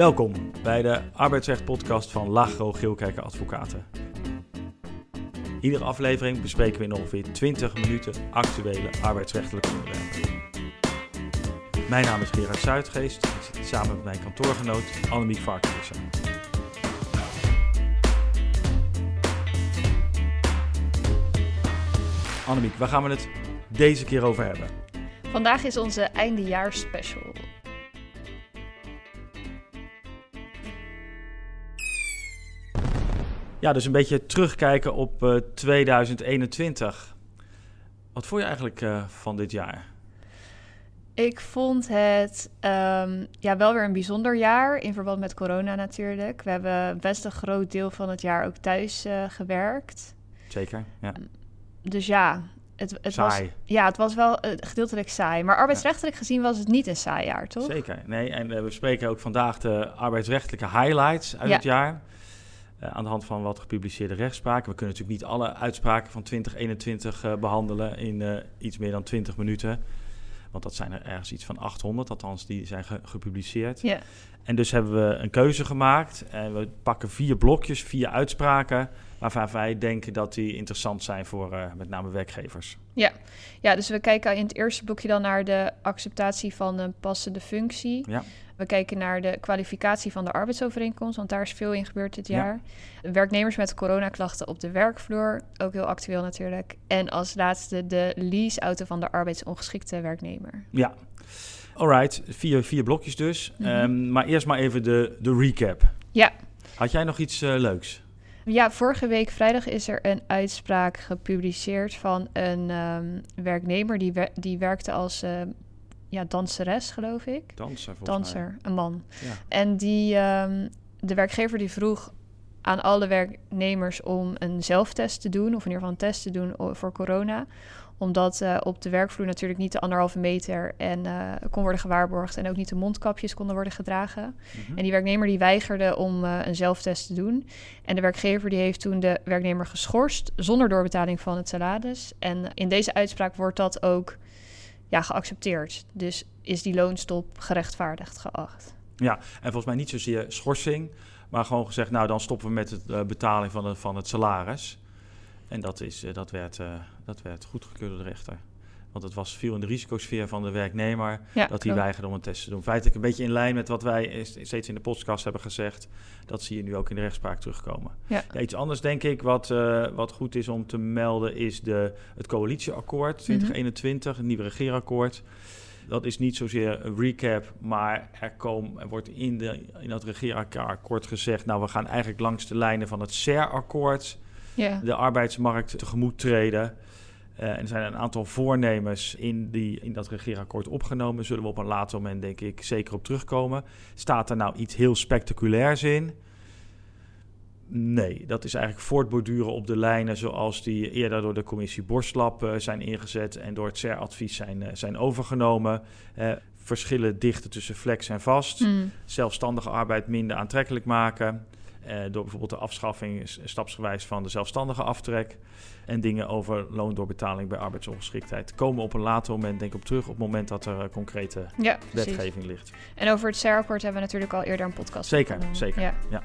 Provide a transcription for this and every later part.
Welkom bij de arbeidsrecht-podcast van Lagro Geelkerken Advocaten. Iedere aflevering bespreken we in ongeveer 20 minuten actuele arbeidsrechtelijke onderwerpen. Mijn naam is Gerard Zuidgeest. Ik zit samen met mijn kantoorgenoot Annemiek Varkenissen. Annemiek, waar gaan we het deze keer over hebben? Vandaag is onze eindejaarsspecial. Ja, dus een beetje terugkijken op uh, 2021. Wat vond je eigenlijk uh, van dit jaar? Ik vond het um, ja, wel weer een bijzonder jaar in verband met corona natuurlijk. We hebben best een groot deel van het jaar ook thuis uh, gewerkt. Zeker, ja. Dus ja, het, het saai. was, ja, het was wel uh, gedeeltelijk saai. Maar arbeidsrechtelijk gezien was het niet een saai jaar, toch? Zeker, nee. En uh, we spreken ook vandaag de arbeidsrechtelijke highlights uit ja. het jaar. Uh, aan de hand van wat gepubliceerde rechtspraken. We kunnen natuurlijk niet alle uitspraken van 2021 uh, behandelen in uh, iets meer dan 20 minuten. Want dat zijn er ergens iets van 800, althans die zijn ge gepubliceerd. Ja. En dus hebben we een keuze gemaakt. En we pakken vier blokjes, vier uitspraken... waarvan wij denken dat die interessant zijn voor met name werkgevers. Ja. ja, dus we kijken in het eerste blokje dan naar de acceptatie van een passende functie. Ja. We kijken naar de kwalificatie van de arbeidsovereenkomst, want daar is veel in gebeurd dit jaar. Ja. Werknemers met coronaklachten op de werkvloer, ook heel actueel natuurlijk. En als laatste de leaseauto van de arbeidsongeschikte werknemer. Ja, alright. Vier, vier blokjes dus. Mm -hmm. um, maar eerst maar even de, de recap. Ja. Had jij nog iets uh, leuks? Ja, vorige week vrijdag is er een uitspraak gepubliceerd van een um, werknemer die, wer die werkte als... Uh, ja, danseres, geloof ik. Danser, Danser, mij. een man. Ja. En die, um, de werkgever die vroeg aan alle werknemers om een zelftest te doen, of in ieder geval een test te doen voor corona. Omdat uh, op de werkvloer natuurlijk niet de anderhalve meter en uh, kon worden gewaarborgd en ook niet de mondkapjes konden worden gedragen. Mm -hmm. En die werknemer die weigerde om uh, een zelftest te doen. En de werkgever die heeft toen de werknemer geschorst zonder doorbetaling van het salaris. En in deze uitspraak wordt dat ook ja, geaccepteerd. Dus is die loonstop gerechtvaardigd geacht. Ja, en volgens mij niet zozeer schorsing, maar gewoon gezegd, nou dan stoppen we met de uh, betaling van, de, van het salaris. En dat, is, uh, dat, werd, uh, dat werd goedgekeurd door de rechter. Want het was veel in de risicosfeer van de werknemer ja, dat hij weigerde om een test te doen. Feitelijk een beetje in lijn met wat wij steeds in de podcast hebben gezegd. Dat zie je nu ook in de rechtspraak terugkomen. Ja. Ja, iets anders denk ik wat, uh, wat goed is om te melden is de, het coalitieakkoord 2021, mm -hmm. het nieuwe regeerakkoord. Dat is niet zozeer een recap, maar er, kom, er wordt in, de, in dat regeerakkoord gezegd... nou, we gaan eigenlijk langs de lijnen van het CER-akkoord... Yeah. de arbeidsmarkt tegemoet treden... Uh, en er zijn een aantal voornemens in, die, in dat regeerakkoord opgenomen. Zullen we op een later moment, denk ik, zeker op terugkomen. Staat er nou iets heel spectaculairs in? Nee, dat is eigenlijk voortborduren op de lijnen zoals die eerder door de commissie Borstlap uh, zijn ingezet en door het CER-advies zijn, uh, zijn overgenomen. Uh, verschillen dichten tussen flex en vast. Mm. Zelfstandige arbeid minder aantrekkelijk maken. Door bijvoorbeeld de afschaffing stapsgewijs van de zelfstandige aftrek. En dingen over loondoorbetaling bij arbeidsongeschiktheid. Komen op een later moment, denk ik op terug, op het moment dat er concrete ja, wetgeving ligt. En over het CER-akkoord hebben we natuurlijk al eerder een podcast Zeker, zeker. Ja. ja.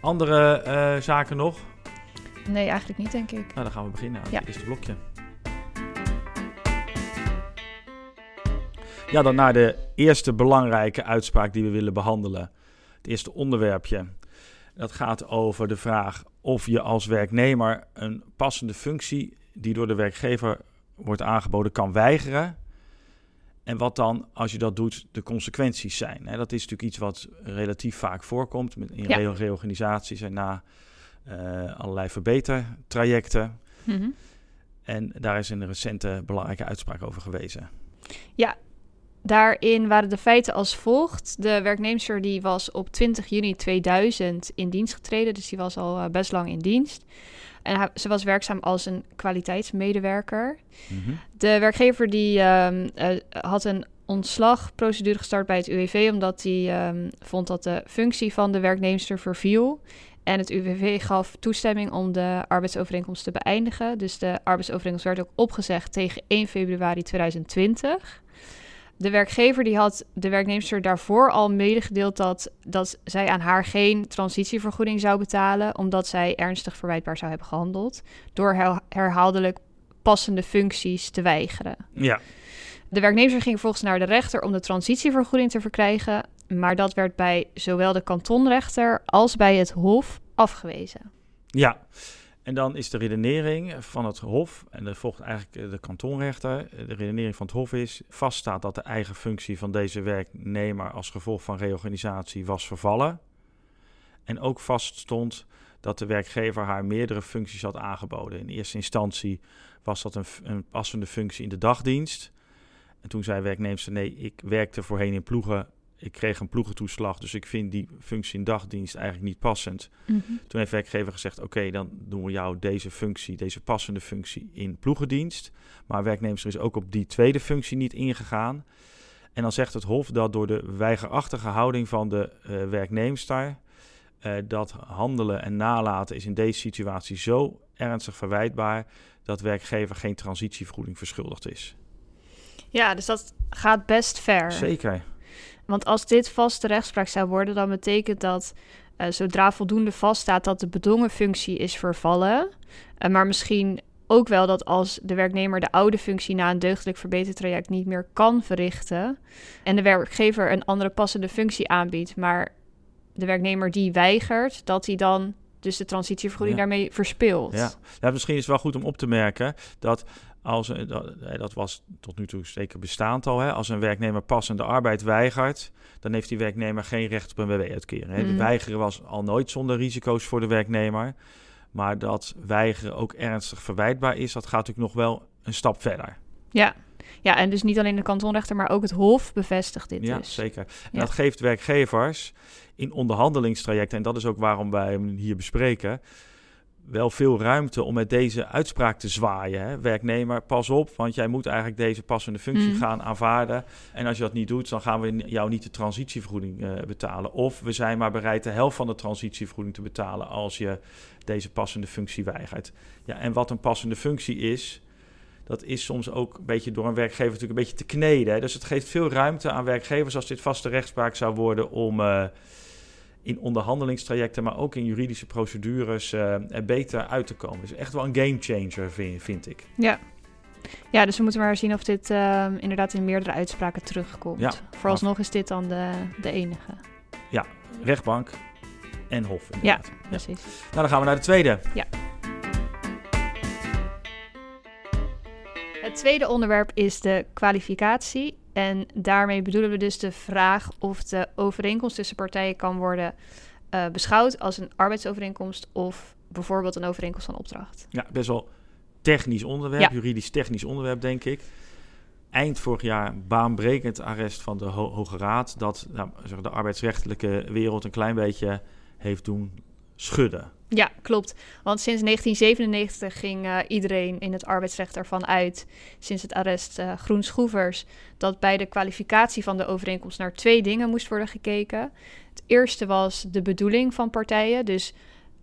Andere uh, zaken nog? Nee, eigenlijk niet, denk ik. Nou, dan gaan we beginnen aan ja. het eerste blokje. Ja, dan naar de eerste belangrijke uitspraak die we willen behandelen. Het eerste onderwerpje. Dat gaat over de vraag of je als werknemer een passende functie die door de werkgever wordt aangeboden kan weigeren. En wat dan, als je dat doet, de consequenties zijn. Dat is natuurlijk iets wat relatief vaak voorkomt in ja. reorganisaties en na uh, allerlei verbetertrajecten. Mm -hmm. En daar is een recente belangrijke uitspraak over gewezen. Ja, daarin waren de feiten als volgt. De werknemster die was op 20 juni 2000 in dienst getreden, dus die was al uh, best lang in dienst. En ze was werkzaam als een kwaliteitsmedewerker. Mm -hmm. De werkgever die um, uh, had een ontslagprocedure gestart bij het UWV... omdat hij um, vond dat de functie van de werknemster verviel. En het UWV gaf toestemming om de arbeidsovereenkomst te beëindigen. Dus de arbeidsovereenkomst werd ook opgezegd tegen 1 februari 2020. De werkgever die had de werknemster daarvoor al medegedeeld dat, dat zij aan haar geen transitievergoeding zou betalen, omdat zij ernstig verwijtbaar zou hebben gehandeld door herhaaldelijk passende functies te weigeren. Ja. De werknemer ging vervolgens naar de rechter om de transitievergoeding te verkrijgen, maar dat werd bij zowel de kantonrechter als bij het Hof afgewezen. Ja, en dan is de redenering van het Hof, en er volgt eigenlijk de kantonrechter. De redenering van het Hof is: vaststaat dat de eigen functie van deze werknemer als gevolg van reorganisatie was vervallen. En ook vaststond dat de werkgever haar meerdere functies had aangeboden. In eerste instantie was dat een, een passende functie in de dagdienst. En toen zei werknemster: nee, ik werkte voorheen in ploegen ik kreeg een ploegentoeslag, dus ik vind die functie in dagdienst eigenlijk niet passend. Mhm. Toen heeft werkgever gezegd, oké, dan doen we jou deze functie, deze passende functie in ploegendienst. Maar werknemer is ook op die tweede functie niet ingegaan. En dan zegt het Hof dat door de weigerachtige houding van de uh, werknemster, uh, dat handelen en nalaten is in deze situatie zo ernstig verwijtbaar dat werkgever geen transitievergoeding verschuldigd is. Ja, dus dat gaat best ver. Zeker. Want als dit vaste rechtspraak zou worden, dan betekent dat uh, zodra voldoende vaststaat dat de bedongen functie is vervallen, uh, maar misschien ook wel dat als de werknemer de oude functie na een deugdelijk verbetertraject niet meer kan verrichten en de werkgever een andere passende functie aanbiedt, maar de werknemer die weigert, dat hij dan dus de transitievergoeding daarmee verspeelt. Ja. ja, misschien is het wel goed om op te merken dat als, dat, dat was tot nu toe zeker bestaand al. Hè, als een werknemer passende arbeid weigert, dan heeft die werknemer geen recht op een WW-uitkering. Mm. Weigeren was al nooit zonder risico's voor de werknemer. Maar dat weigeren ook ernstig verwijtbaar is, dat gaat natuurlijk nog wel een stap verder. Ja, ja en dus niet alleen de kantonrechter, maar ook het Hof bevestigt dit ja, dus. Zeker. En dat geeft werkgevers in onderhandelingstrajecten, en dat is ook waarom wij hem hier bespreken wel veel ruimte om met deze uitspraak te zwaaien. Hè? Werknemer, pas op, want jij moet eigenlijk deze passende functie mm. gaan aanvaarden. En als je dat niet doet, dan gaan we jou niet de transitievergoeding uh, betalen. Of we zijn maar bereid de helft van de transitievergoeding te betalen als je deze passende functie weigert. Ja, en wat een passende functie is, dat is soms ook een beetje door een werkgever natuurlijk een beetje te kneden. Hè? Dus het geeft veel ruimte aan werkgevers als dit vaste rechtspraak zou worden om... Uh, in onderhandelingstrajecten, maar ook in juridische procedures uh, er beter uit te komen. Dus echt wel een game changer, vind, vind ik. Ja. ja, dus we moeten maar zien of dit uh, inderdaad in meerdere uitspraken terugkomt. Ja, Vooralsnog is dit dan de, de enige. Ja, rechtbank en hof. Ja, precies. Nou, dan gaan we naar de tweede. Ja. Het tweede onderwerp is de kwalificatie en daarmee bedoelen we dus de vraag of de overeenkomst tussen partijen kan worden uh, beschouwd als een arbeidsovereenkomst of bijvoorbeeld een overeenkomst van opdracht. Ja, best wel technisch onderwerp, juridisch technisch onderwerp, denk ik. Eind vorig jaar baanbrekend arrest van de Hoge Raad dat nou, de arbeidsrechtelijke wereld een klein beetje heeft doen schudden. Ja, klopt. Want sinds 1997 ging uh, iedereen in het arbeidsrecht ervan uit, sinds het arrest uh, Groen Schroevers, dat bij de kwalificatie van de overeenkomst naar twee dingen moest worden gekeken. Het eerste was de bedoeling van partijen. Dus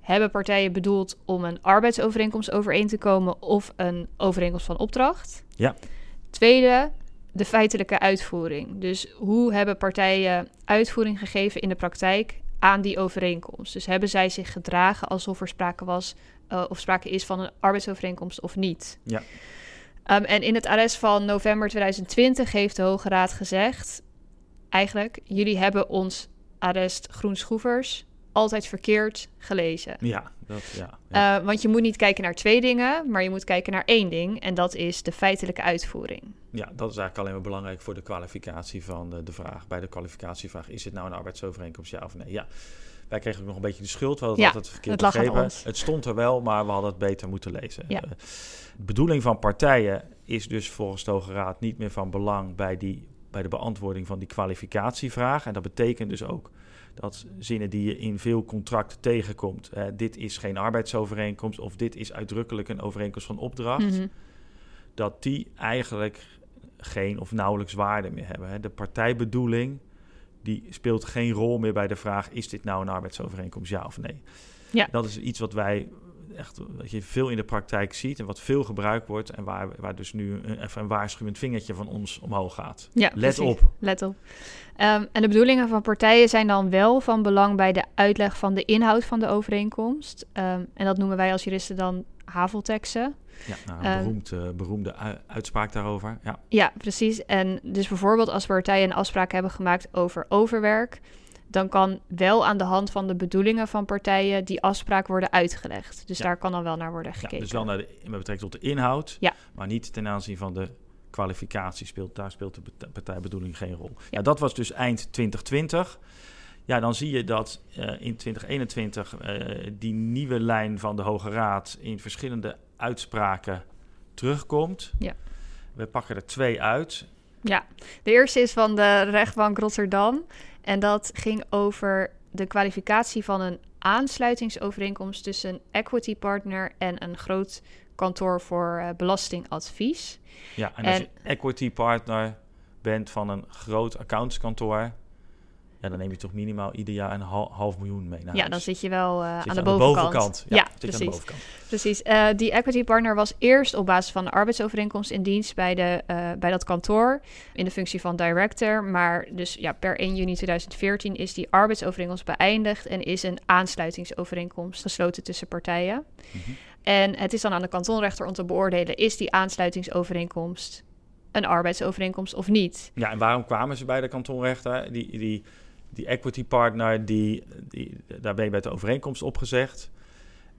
hebben partijen bedoeld om een arbeidsovereenkomst overeen te komen of een overeenkomst van opdracht? Ja. Tweede, de feitelijke uitvoering. Dus hoe hebben partijen uitvoering gegeven in de praktijk aan die overeenkomst. Dus hebben zij zich gedragen alsof er sprake was uh, of sprake is van een arbeidsovereenkomst of niet. Ja. Um, en in het arrest van november 2020 heeft de Hoge Raad gezegd: eigenlijk, jullie hebben ons arrest Groenschroevers altijd verkeerd gelezen. Ja, dat, ja, ja. Uh, want je moet niet kijken naar twee dingen, maar je moet kijken naar één ding. En dat is de feitelijke uitvoering. Ja, dat is eigenlijk alleen maar belangrijk voor de kwalificatie van de, de vraag. Bij de kwalificatievraag, is het nou een arbeidsovereenkomst, ja of nee? Ja. Wij kregen ook nog een beetje de schuld. We hadden ja, altijd verkeerd het begrepen. Het stond er wel, maar we hadden het beter moeten lezen. Ja. De bedoeling van partijen is dus volgens de Hoge Raad niet meer van belang bij, die, bij de beantwoording van die kwalificatievraag. En dat betekent dus ook dat zinnen die je in veel contracten tegenkomt. dit is geen arbeidsovereenkomst of dit is uitdrukkelijk een overeenkomst van opdracht. Mhm. Dat die eigenlijk geen of nauwelijks waarde meer hebben. Hè. De partijbedoeling die speelt geen rol meer bij de vraag: is dit nou een arbeidsovereenkomst, ja of nee? Ja. Dat is iets wat wij echt wat je veel in de praktijk ziet en wat veel gebruikt wordt en waar, waar dus nu een, even een waarschuwend vingertje van ons omhoog gaat. Ja, Let precies. op. Let op. Ehm, en de bedoelingen van partijen zijn dan wel van belang bij de uitleg van de inhoud van de overeenkomst. Ehm, en dat noemen wij als juristen dan havelteksten. Ja, nou, een Ehm, beroemd, eh, beroemde ui- uitspraak daarover. Ja. Ja, precies. En dus bijvoorbeeld als partijen een afspraak hebben gemaakt over overwerk, dan kan wel aan de hand van de bedoelingen van partijen die afspraak worden uitgelegd. Dus Ja. daar kan dan wel naar worden Ja, gekeken. dus wel naar de, met betrekking tot de inhoud, Ja. maar niet ten aanzien van de kwalificatie. Speelt, daar speelt de partijbedoeling geen rol. Ja. Ja. dat was dus eind 2020. Ja, dan zie je dat eh, in 2021 eh, die nieuwe lijn van de Hoge Raad in verschillende uitspraken terugkomt. Ja. We pakken er twee uit. Ja, de eerste is van de rechtbank Rotterdam. En dat ging over de kwalificatie van een aansluitingsovereenkomst tussen een equity partner en een groot kantoor voor eh, belastingadvies. Ja, en als je equity partner bent van een groot accountskantoor, ja, dan neem je toch minimaal ieder jaar een hal- half miljoen mee naar Ja, huis. dan zit je wel eh, Zit aan, de bovenkant. Ja, precies. aan de bovenkant. Precies. Eh, die equity partner was eerst op basis van de arbeidsovereenkomst in dienst bij, de, eh, bij dat kantoor in de functie van director. Maar dus ja, per 1 juni 2014 is die arbeidsovereenkomst beëindigd en is een aansluitingsovereenkomst gesloten tussen partijen. Mhm. En het is dan aan de kantonrechter om te beoordelen, is die aansluitingsovereenkomst een arbeidsovereenkomst of niet? Ja, en waarom kwamen ze bij de kantonrechter? Die, die, die equity partner, die, die, daar ben je bij de overeenkomst opgezegd.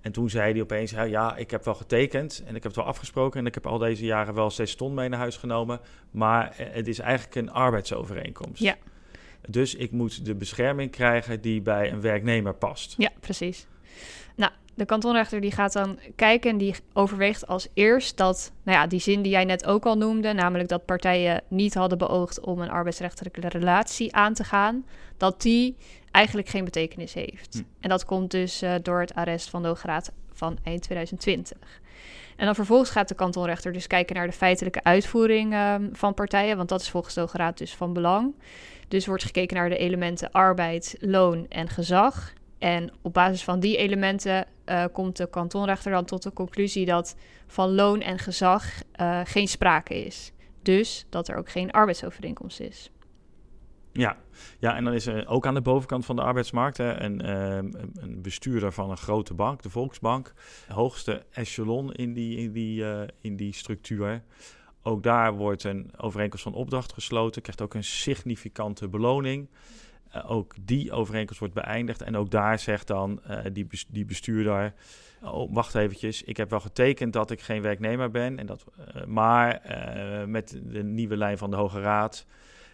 En toen zei hij opeens, ja, ja, ik heb wel getekend en ik heb het wel afgesproken... en ik heb al deze jaren wel zes ton mee naar huis genomen... maar het is eigenlijk een arbeidsovereenkomst. Ja. Dus ik moet de bescherming krijgen die bij een werknemer past. Ja, precies. Nou, de kantonrechter die gaat dan kijken en die overweegt als eerst dat, nou ja, die zin die jij net ook al noemde, namelijk dat partijen niet hadden beoogd om een arbeidsrechtelijke relatie aan te gaan, dat die eigenlijk geen betekenis heeft. Hm. En dat komt dus eh, door het arrest van de Hoge Raad van eind 2020. En dan vervolgens gaat de kantonrechter dus kijken naar de feitelijke uitvoering ehm, van partijen, want dat is volgens de Hoge Raad dus van belang. Dus wordt gekeken naar de elementen arbeid, loon en gezag. En op basis van die elementen eh, komt de kantonrechter dan tot de conclusie dat van loon en gezag eh, geen sprake is. Dus dat er ook geen arbeidsovereenkomst is. Ja. ja, en dan is er ook aan de bovenkant van de arbeidsmarkt hè, een, ehm, een- bestuurder van een grote bank, de Volksbank, hoogste echelon in die, in die, eh, in die structuur. Ook daar wordt een overeenkomst van opdracht gesloten, krijgt ook een significante beloning. Eh, ook die overeenkomst wordt beëindigd en ook daar zegt dan eh, die, bes- die bestuurder... Oh, wacht eventjes, ik heb wel getekend dat ik geen werknemer ben, en dat, eh, maar met de nieuwe lijn van de Hoge Raad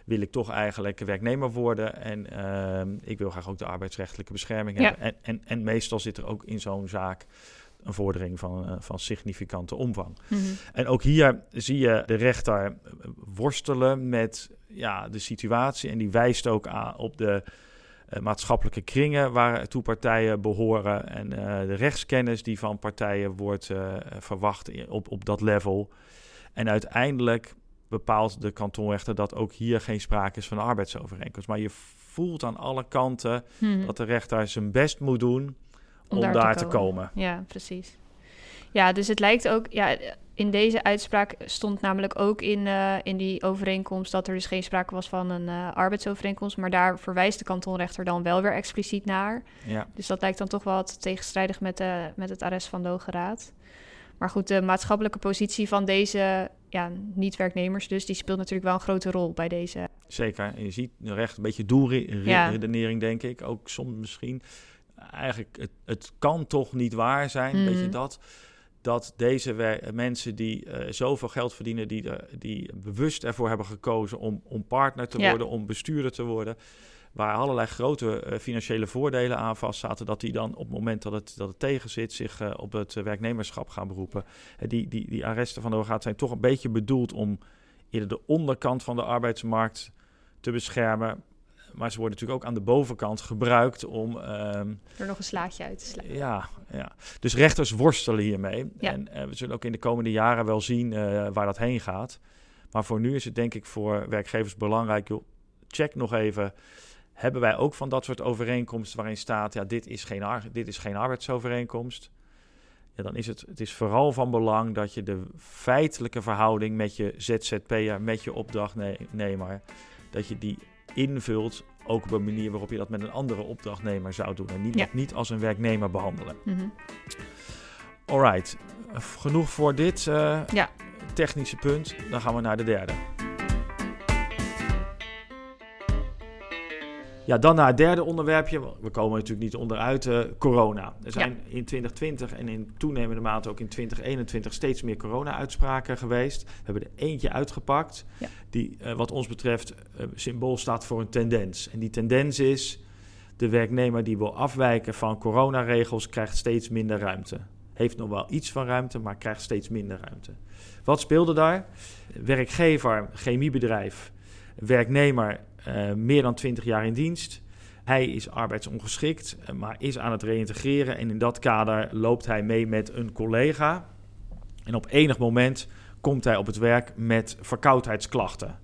wil ik toch eigenlijk werknemer worden. En ik wil graag ook de arbeidsrechtelijke bescherming Ja. hebben. En, en, en meestal zit er ook in zo'n zaak een vordering van, van significante omvang. En ook hier zie je de rechter worstelen met ja, de situatie. En die wijst ook aan op de eh, maatschappelijke kringen waartoe partijen behoren. En eh, de rechtskennis die van partijen wordt eh, verwacht op, op dat level. En uiteindelijk bepaalt de kantonrechter dat ook hier geen sprake is van een arbeidsovereenkomst. Maar je voelt aan alle kanten Mhm. dat de rechter zijn best moet doen om, daar, te, komen. Ja, precies. Ja, dus het lijkt ook, ja, in deze uitspraak stond namelijk ook in, eh, in die overeenkomst dat er dus geen sprake was van een eh, arbeidsovereenkomst, maar daar verwijst de kantonrechter dan wel weer expliciet naar. Ja. Dus dat lijkt dan toch wel wat tegenstrijdig met, de, met het arrest van de Hoge Raad. Maar goed, de maatschappelijke positie van deze ja, niet-werknemers dus, die speelt natuurlijk wel een grote rol bij deze. Zeker. En je ziet recht een beetje Ja. doelredenering, denk ik. Ook soms misschien. Eigenlijk, het, het kan toch niet waar zijn, weet je Mhm. dat? Dat deze mensen die eh, zoveel geld verdienen, die, die bewust ervoor hebben gekozen om, om partner te Ja. worden, om bestuurder te worden, waar allerlei grote eh, financiële voordelen aan vast zaten, dat die dan op het moment dat het, dat het tegen zit, zich eh, op het werknemerschap gaan beroepen. Die, die, die arresten van de Hoge zijn toch een beetje bedoeld om eerder de onderkant van de arbeidsmarkt te beschermen. Maar ze worden natuurlijk ook aan de bovenkant gebruikt om. ehm, Er nog een slaatje uit te slaan. ja, ja, dus rechters worstelen hiermee. Ja. En eh, we zullen ook in de komende jaren wel zien eh, waar dat heen gaat. Maar voor nu is het denk ik voor werkgevers belangrijk. Joh, check nog even. Hebben wij ook van dat soort overeenkomsten waarin staat: ja, dit is geen, dit is geen arbeidsovereenkomst? ja, dan is het, het is vooral van belang dat je de feitelijke verhouding met je ZZP'er, met je opdrachtnemer, dat je die invult ook op een manier waarop je dat met een andere opdrachtnemer zou doen. En niet, Ja. niet als een werknemer behandelen. Mhm. Alright, genoeg voor dit eh, Ja. technische punt. Dan gaan we naar de derde. Ja, dan naar het derde onderwerpje. We komen natuurlijk niet onderuit eh, corona. Er zijn in 2020 en in toenemende mate ook in 2021 steeds meer corona-uitspraken geweest. We hebben er eentje uitgepakt, Ja. die eh, wat ons betreft eh, symbool staat voor een tendens. En die tendens is, de werknemer die wil afwijken van coronaregels krijgt steeds minder ruimte. Heeft nog wel iets van ruimte, maar krijgt steeds minder ruimte. Wat speelde daar? Werkgever, chemiebedrijf, werknemer eh, meer dan 20 jaar in dienst. Hij is arbeidsongeschikt, eh, maar is aan het reïntegreren. En in dat kader loopt hij mee met een collega. En op enig moment komt hij op het werk met verkoudheidsklachten.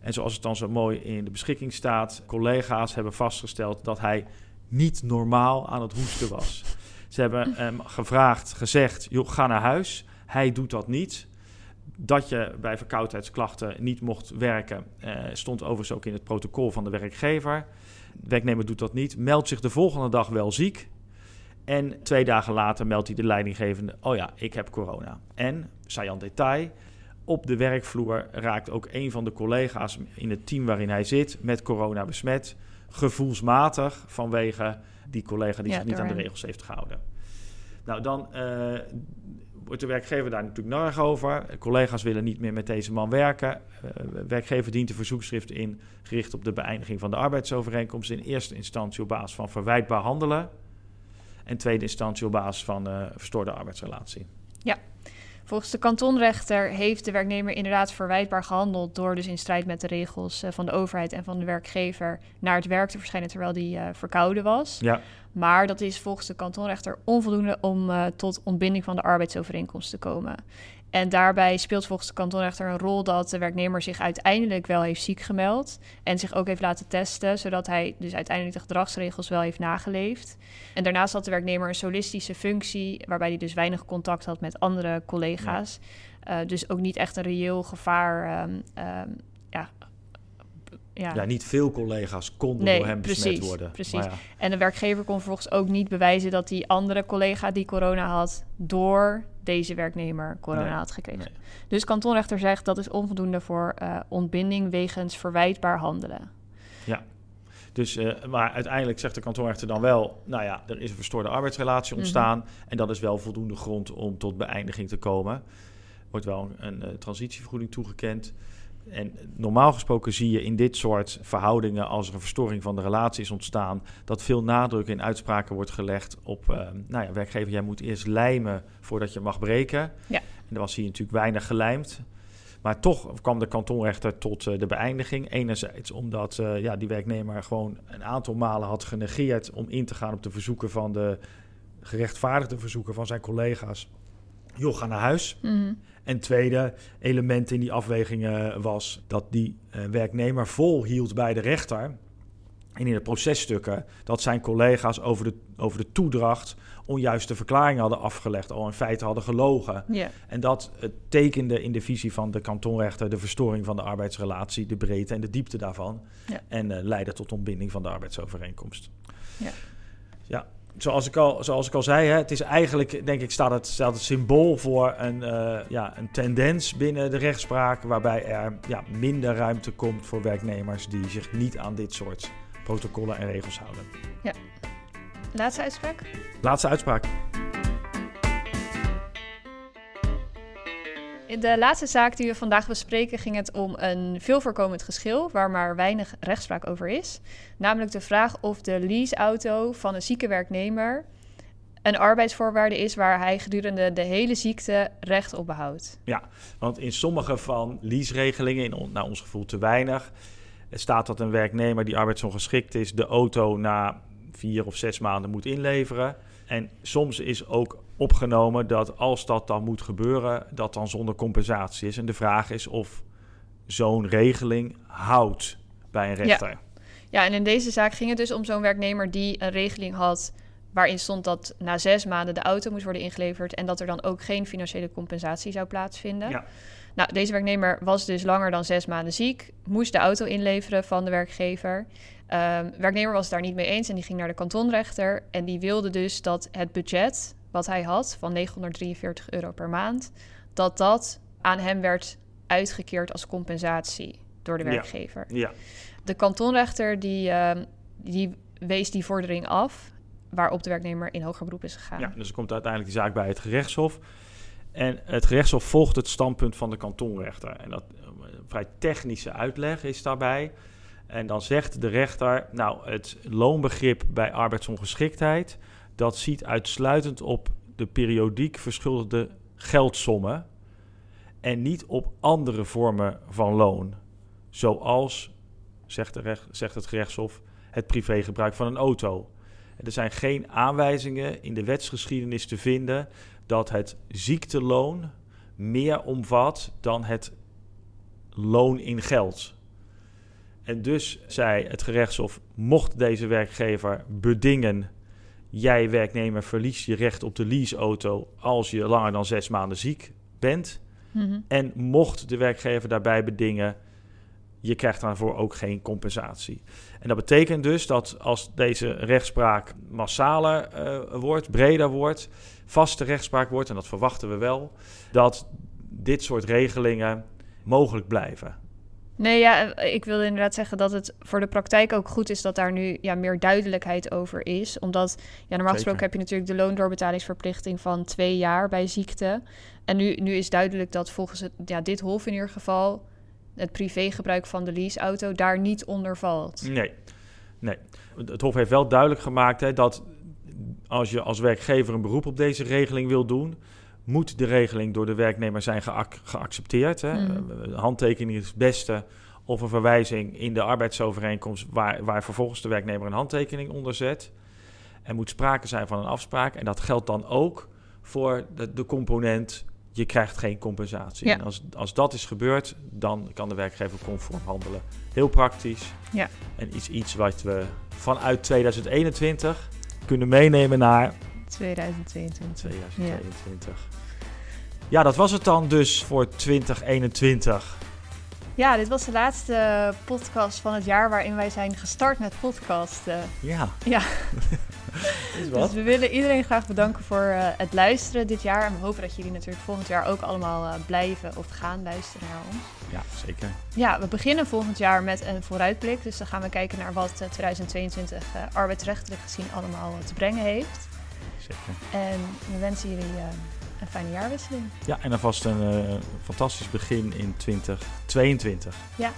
En zoals het dan zo mooi in de beschikking staat, collega's hebben vastgesteld dat hij niet normaal aan het hoesten was. Ze hebben hem gevraagd, gezegd, joh, ga naar huis. Hij doet dat niet. Dat je bij verkoudheidsklachten niet mocht werken, eh, stond overigens ook in het protocol van de werkgever. De werknemer doet dat niet, meldt zich de volgende dag wel ziek. En twee dagen later meldt hij de leidinggevende: Oh ja, ik heb corona. En, saillant detail, op de werkvloer raakt ook een van de collega's in het team waarin hij zit met corona besmet. Gevoelsmatig vanwege die collega die Ja, zich niet aan de regels heeft gehouden. Nou, dan eh, wordt de werkgever daar natuurlijk narig over. Collega's willen niet meer met deze man werken. Eh, werkgever dient een verzoekschrift in gericht op de beëindiging van de arbeidsovereenkomst. In eerste instantie op basis van verwijtbaar handelen. En tweede instantie op basis van eh, verstoorde arbeidsrelatie. Volgens de kantonrechter heeft de werknemer inderdaad verwijtbaar gehandeld door dus in strijd met de regels eh, van de overheid en van de werkgever naar het werk te verschijnen terwijl die eh, verkouden was. Ja, Maar dat is volgens de kantonrechter onvoldoende om eh, tot ontbinding van de arbeidsovereenkomst te komen. En daarbij speelt volgens de kantonrechter een rol dat de werknemer zich uiteindelijk wel heeft ziek gemeld en zich ook heeft laten testen, zodat hij dus uiteindelijk de gedragsregels wel heeft nageleefd. En daarnaast had de werknemer een solistische functie, waarbij hij dus weinig contact had met andere collega's. Eh, dus ook niet echt een reëel gevaar. ehm, ehm, ja, ja, ja, niet veel collega's konden Nee, door hem besmet worden. precies. Maar ja, En de werkgever kon vervolgens ook niet bewijzen dat die andere collega die corona had, door deze werknemer corona Nee, had gekregen. nee. Dus kantonrechter zegt dat is onvoldoende voor eh, ontbinding wegens verwijtbaar handelen. Dus, eh, maar uiteindelijk zegt de kantonrechter dan wel... nou ja, er is een verstoorde arbeidsrelatie ontstaan... en dat is wel voldoende grond om tot beëindiging te komen. Wordt wel een, een eh, transitievergoeding toegekend. En normaal gesproken zie je in dit soort verhoudingen... als er een verstoring van de relatie is ontstaan... dat veel nadruk in uitspraken wordt gelegd op... eh, nou ja, werkgever, jij moet eerst lijmen voordat je mag breken. Ja. En er was hier natuurlijk weinig gelijmd... Maar toch kwam de kantonrechter tot eh, de beëindiging. Enerzijds omdat eh, ja, die werknemer gewoon een aantal malen had genegeerd om in te gaan op de verzoeken van de gerechtvaardigde verzoeken van zijn collega's. Joh, ga naar huis. Mhm. En tweede element in die afwegingen was dat die eh, werknemer volhield bij de rechter. En in de processtukken dat zijn collega's over de, over de toedracht onjuiste verklaringen hadden afgelegd, al in feite hadden gelogen. En dat eh, tekende in de visie van de kantonrechter de verstoring van de arbeidsrelatie, de breedte en de diepte daarvan. En eh, leidde tot ontbinding van de arbeidsovereenkomst. Ja, zoals ik al, zoals ik al zei, hè, het is eigenlijk, denk ik, staat het, staat het symbool voor een, eh, ja, een tendens binnen de rechtspraak. waarbij er ja, minder ruimte komt voor werknemers die zich niet aan dit soort protocollen en regels houden. laatste uitspraak. Laatste uitspraak. In de laatste zaak die we vandaag bespreken ging het om een veel voorkomend geschil waar maar weinig rechtspraak over is. Namelijk de vraag of de leaseauto van een zieke werknemer een arbeidsvoorwaarde is waar hij gedurende de hele ziekte recht op behoudt. Want in sommige van leaseregelingen, in naar ons gevoel te weinig, staat dat een werknemer die arbeidsongeschikt is, de auto na vier of zes maanden moet inleveren. En soms is ook opgenomen dat als dat dan moet gebeuren, dat dan zonder compensatie is. En de vraag is of zo'n regeling houdt bij een rechter. Ja, en in deze zaak ging het dus om zo'n werknemer die een regeling had waarin stond dat na zes maanden de auto moest worden ingeleverd en dat er dan ook geen financiële compensatie zou plaatsvinden. Ja. Nou, deze werknemer was dus langer dan zes maanden ziek, moest de auto inleveren van de werkgever. Um, werknemer was het daar niet mee eens en die ging naar de kantonrechter. En die wilde dus dat het budget wat hij had van 943 euro per maand, dat dat aan hem werd uitgekeerd als compensatie door de werkgever. Ja. ja. De kantonrechter die, uh, die wees die vordering af, waarop de werknemer in hoger beroep is gegaan. Ja, dus er komt uiteindelijk die zaak bij het gerechtshof. En het gerechtshof volgt het standpunt van de kantonrechter. En dat een eh, vrij technische uitleg is daarbij. En dan zegt de rechter, nou, het loonbegrip bij arbeidsongeschiktheid, dat ziet uitsluitend op de periodiek verschuldigde geldsommen en niet op andere vormen van loon. Zoals, zegt, de recht, zegt het gerechtshof, het privégebruik van een auto. Er zijn geen aanwijzingen in de wetsgeschiedenis te vinden dat het ziekteloon meer omvat dan het loon in geld. En dus zei het gerechtshof: mocht deze werkgever bedingen. Jij, werknemer, verliest je recht op de leaseauto als je langer dan zes maanden ziek bent. Mhm. En mocht de werkgever daarbij bedingen, je krijgt daarvoor ook geen compensatie. En dat betekent dus dat als deze rechtspraak massaler eh, wordt, breder wordt, vaste rechtspraak wordt, en dat verwachten we wel, dat dit soort regelingen mogelijk blijven. Nee, ja, ik wilde inderdaad zeggen dat het voor de praktijk ook goed is dat daar nu ja, meer duidelijkheid over is. Omdat, ja, normaal gesproken heb je natuurlijk de loondoorbetalingsverplichting van twee jaar bij ziekte. En nu, nu is duidelijk dat volgens het, ja, dit Hof in ieder geval het privégebruik van de leaseauto daar niet onder valt. Nee, nee. Het Hof heeft wel duidelijk gemaakt hè, dat als je als werkgever een beroep op deze regeling wil doen, moet de regeling door de werknemer zijn geaccepteerd. Hè? Mm. handtekening is het beste of een verwijzing in de arbeidsovereenkomst waar, waar vervolgens de werknemer een handtekening onder zet. Er moet sprake zijn van een afspraak en dat geldt dan ook voor de, de component je krijgt geen compensatie. Ja. En als, als dat is gebeurd, dan kan de werkgever conform handelen. Heel praktisch. Ja. En iets, iets wat we vanuit 2021 kunnen meenemen naar 2022. 2022. Ja. dat was het dan dus voor 2021. Ja, dit was de laatste podcast van het jaar waarin wij zijn gestart met podcasten. Ja. Ja. is wat. Dus we willen iedereen graag bedanken voor uh, het luisteren dit jaar. En we hopen dat jullie natuurlijk volgend jaar ook allemaal uh, blijven of gaan luisteren naar ons. Ja, zeker. Ja, we beginnen volgend jaar met een vooruitblik. Dus dan gaan we kijken naar wat 2022 uh, arbeidsrechtelijk gezien allemaal te brengen heeft. Zeker. En we wensen jullie een fijne jaarwisseling. Ja, en alvast een uh, fantastisch begin in 2022. Ja.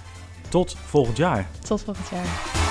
Tot volgend jaar. Tot volgend jaar.